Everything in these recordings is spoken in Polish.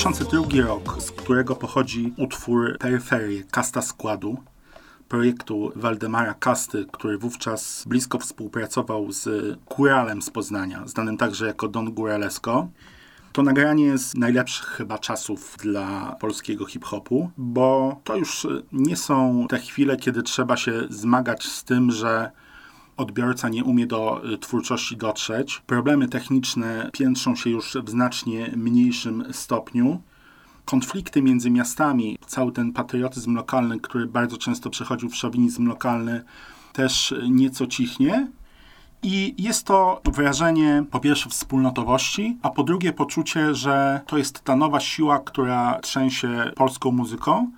2002 rok, z którego pochodzi utwór Peryferie Kasta Składu, projektu Waldemara Kasty, który wówczas blisko współpracował z Góralem z Poznania, znanym także jako Don Góralesko. To nagranie jest najlepszych chyba czasów dla polskiego hip-hopu, bo to już nie są te chwile, kiedy trzeba się zmagać z tym, że odbiorca nie umie do y, twórczości dotrzeć. Problemy techniczne piętrzą się już w znacznie mniejszym stopniu. Konflikty między miastami, cały ten patriotyzm lokalny, który bardzo często przechodził w szowinizm lokalny, też y, nieco cichnie. I jest to wrażenie po pierwsze wspólnotowości, a po drugie poczucie, że to jest ta nowa siła, która trzęsie polską muzyką,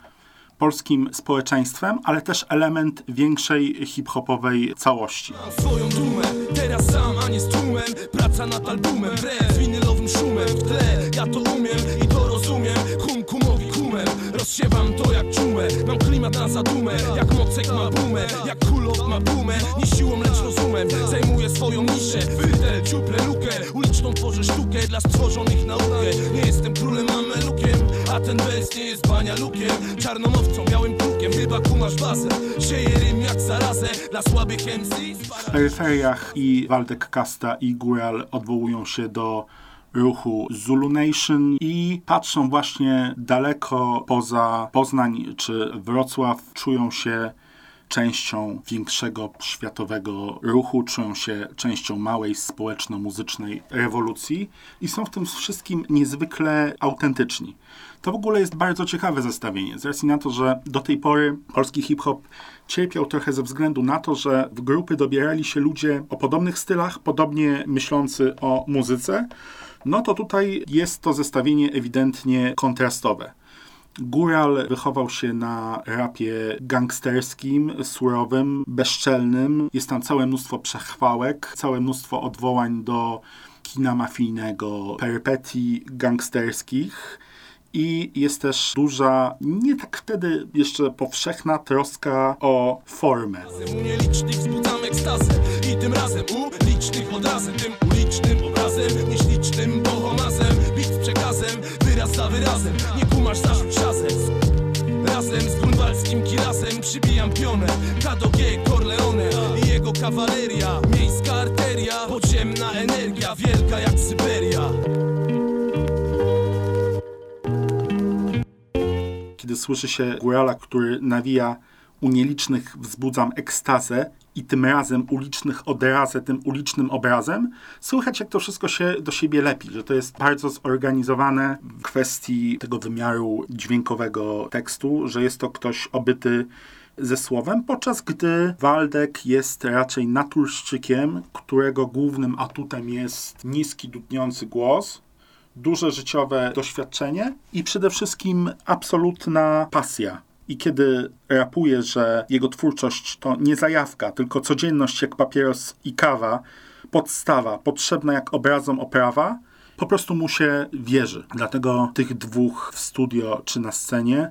polskim społeczeństwem, ale też element większej hip-hopowej całości. Mam swoją dumę, teraz sam, a nie z tłumem. Praca nad albumem, wbrew winylowym szumem. W tle, ja to umiem i to rozumiem. Hum kumowi kumem, rozsiewam to jak czumę. Mam klimat na zadumę, jak mocek ma bumę. Jak kulow ma bumę, nie siłą lecz rozumem. Zajmuję swoją niszę, wytel, ciuple, lukę. Uliczną tworzę sztukę dla stworzonych naukę Nie jestem A ten bez nie jest banialukiem Czarnomowcą, białym chyba kumasz Sieje rym jak zarazę, dla słabych MC W peryferiach i Waldek Kasta i Góral odwołują się do ruchu Zulu Nation i patrzą właśnie daleko poza Poznań czy Wrocław, czują się częścią większego światowego ruchu, czują się częścią małej społeczno-muzycznej rewolucji i są w tym wszystkim niezwykle autentyczni. To w ogóle jest bardzo ciekawe zestawienie, z racji na to, że do tej pory polski hip-hop cierpiał trochę ze względu na to, że w grupy dobierali się ludzie o podobnych stylach, podobnie myślący o muzyce, no to tutaj jest to zestawienie ewidentnie kontrastowe. Góral wychował się na rapie gangsterskim, surowym, bezczelnym. Jest tam całe mnóstwo przechwałek, całe mnóstwo odwołań do kina mafijnego, perypetii gangsterskich. I jest też duża, nie tak wtedy jeszcze powszechna troska o formę. U nielicznych wzbudzam ekstazę I tym razem u licznych odrazem Tym ulicznym Przybijam pionę. Corleone I jego kawaleria. Miejska arteria Podziemna energia Wielka jak Syberia. Kiedy słyszy się górala, który nawija u nielicznych wzbudzam ekstazę i tym razem ulicznych odrazę tym ulicznym obrazem, słychać jak to wszystko się do siebie lepi, że to jest bardzo zorganizowane w kwestii tego wymiaru dźwiękowego tekstu, że jest to ktoś obyty ze słowem, podczas gdy Waldek jest raczej naturszczykiem, którego głównym atutem jest niski, dudniący głos, duże życiowe doświadczenie i przede wszystkim absolutna pasja. I kiedy rapuje, że jego twórczość to nie zajawka, tylko codzienność jak papieros i kawa, podstawa, potrzebna jak obrazom oprawa, po prostu mu się wierzy. Dlatego tych dwóch w studio czy na scenie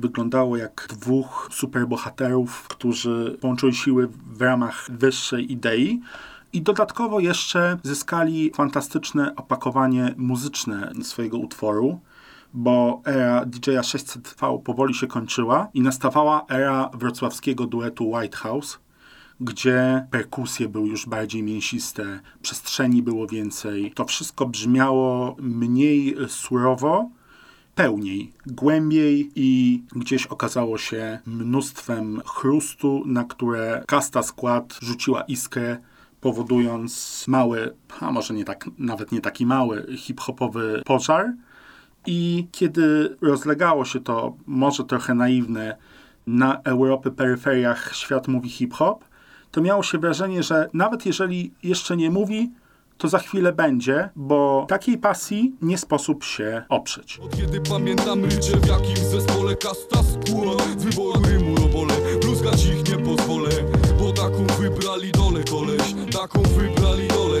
wyglądało jak dwóch superbohaterów, którzy połączyli siły w ramach wyższej idei. I dodatkowo jeszcze zyskali fantastyczne opakowanie muzyczne swojego utworu, bo era DJ-a 600V powoli się kończyła i nastawała era wrocławskiego duetu White House, gdzie perkusje były już bardziej mięsiste, przestrzeni było więcej. To wszystko brzmiało mniej surowo, pełniej, głębiej i gdzieś okazało się mnóstwem chrustu, na które kasta skład rzuciła iskrę, powodując mały, a może nie tak, nawet nie taki mały, hip-hopowy pożar. I kiedy rozlegało się to, może trochę naiwne, na Europy peryferiach świat mówi hip-hop, to miało się wrażenie, że nawet jeżeli jeszcze nie mówi, to za chwilę będzie, bo takiej pasji nie sposób się oprzeć. Od kiedy pamiętam rycie w jakim zespole kasta skóra Z wyboru rymu bluzgać ich nie pozwolę Bo taką wybrali dole koleś, taką wybrali dole